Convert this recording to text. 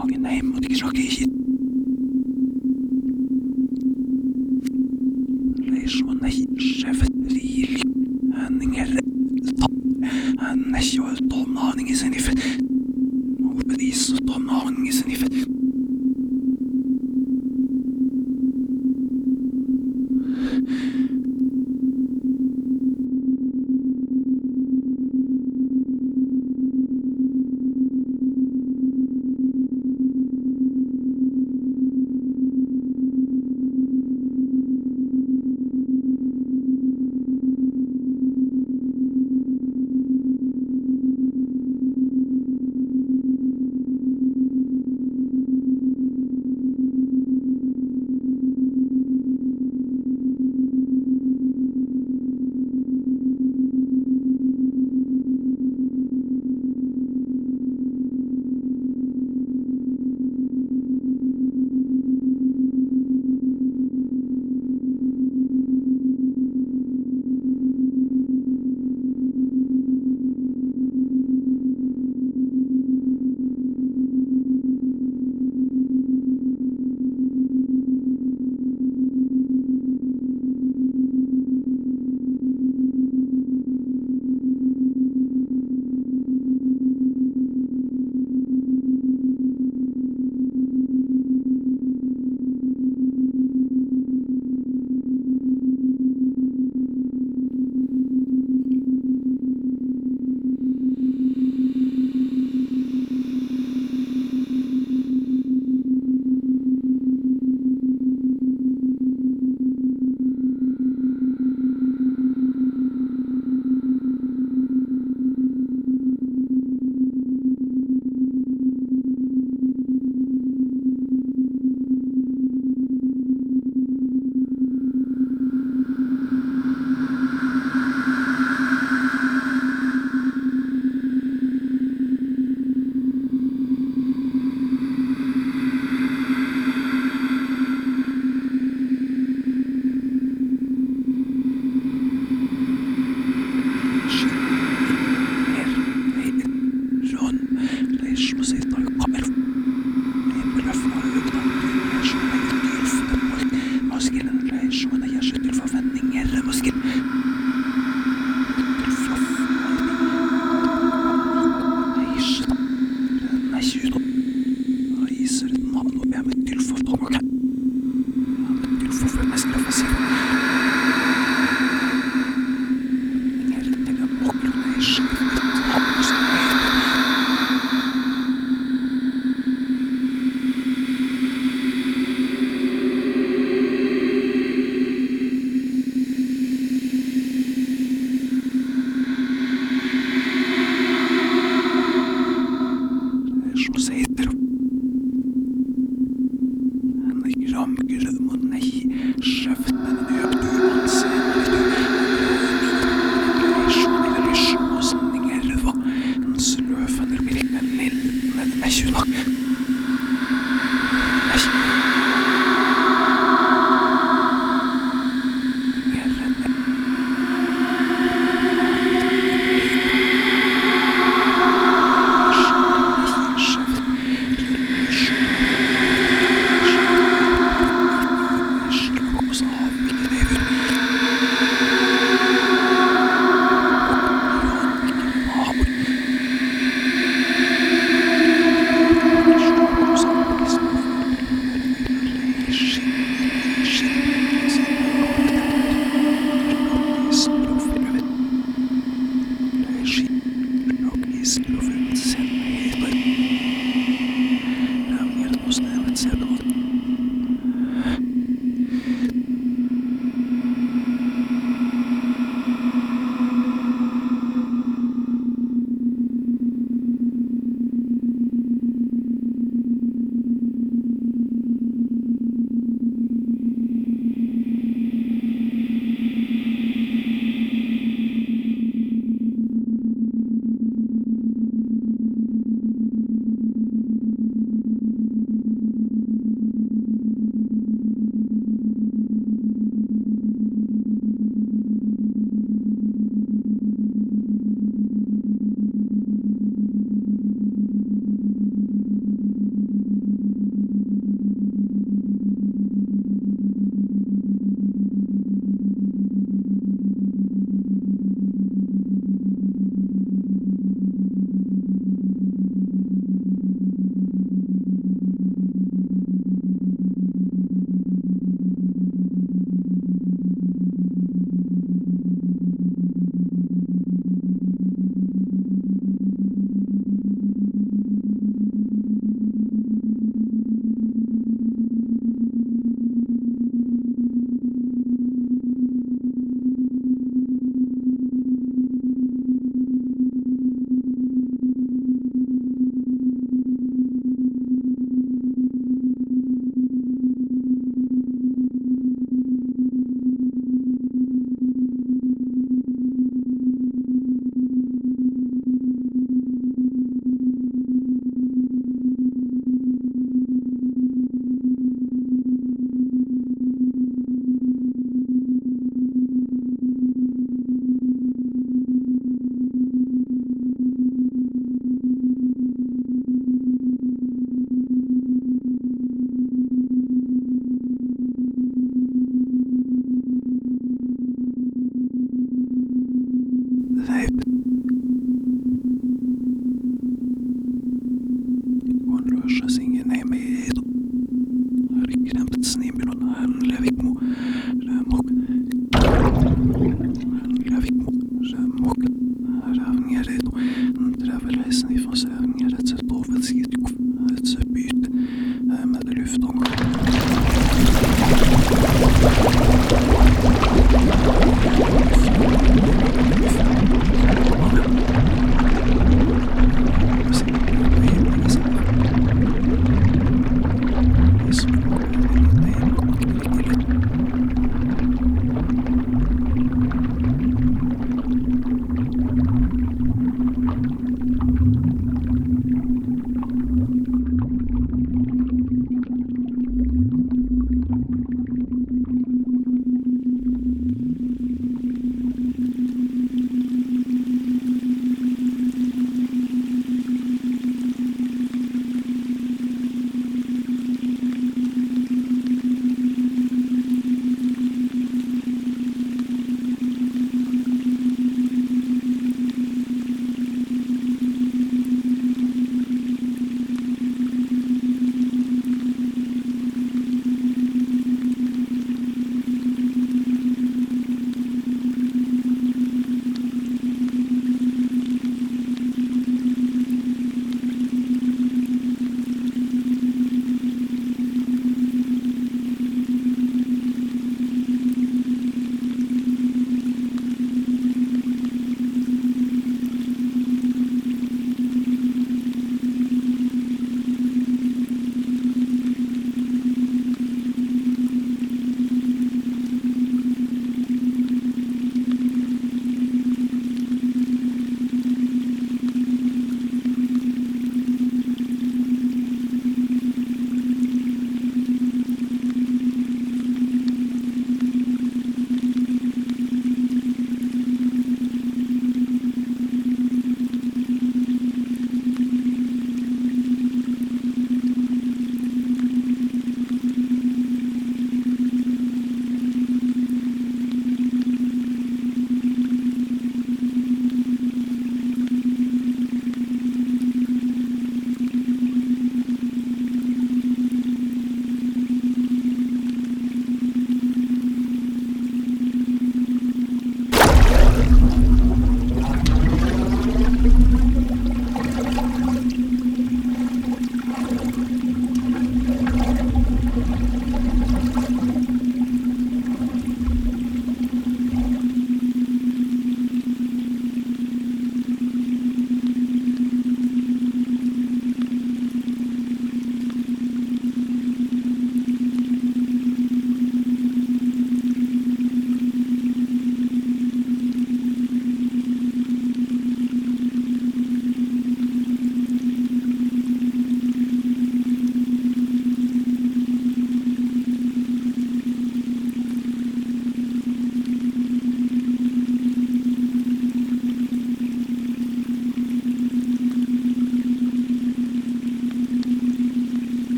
Når kongen er og de snakker ikke Leisjon er sjefet Henninger Han er ikke tom om i sin i fred.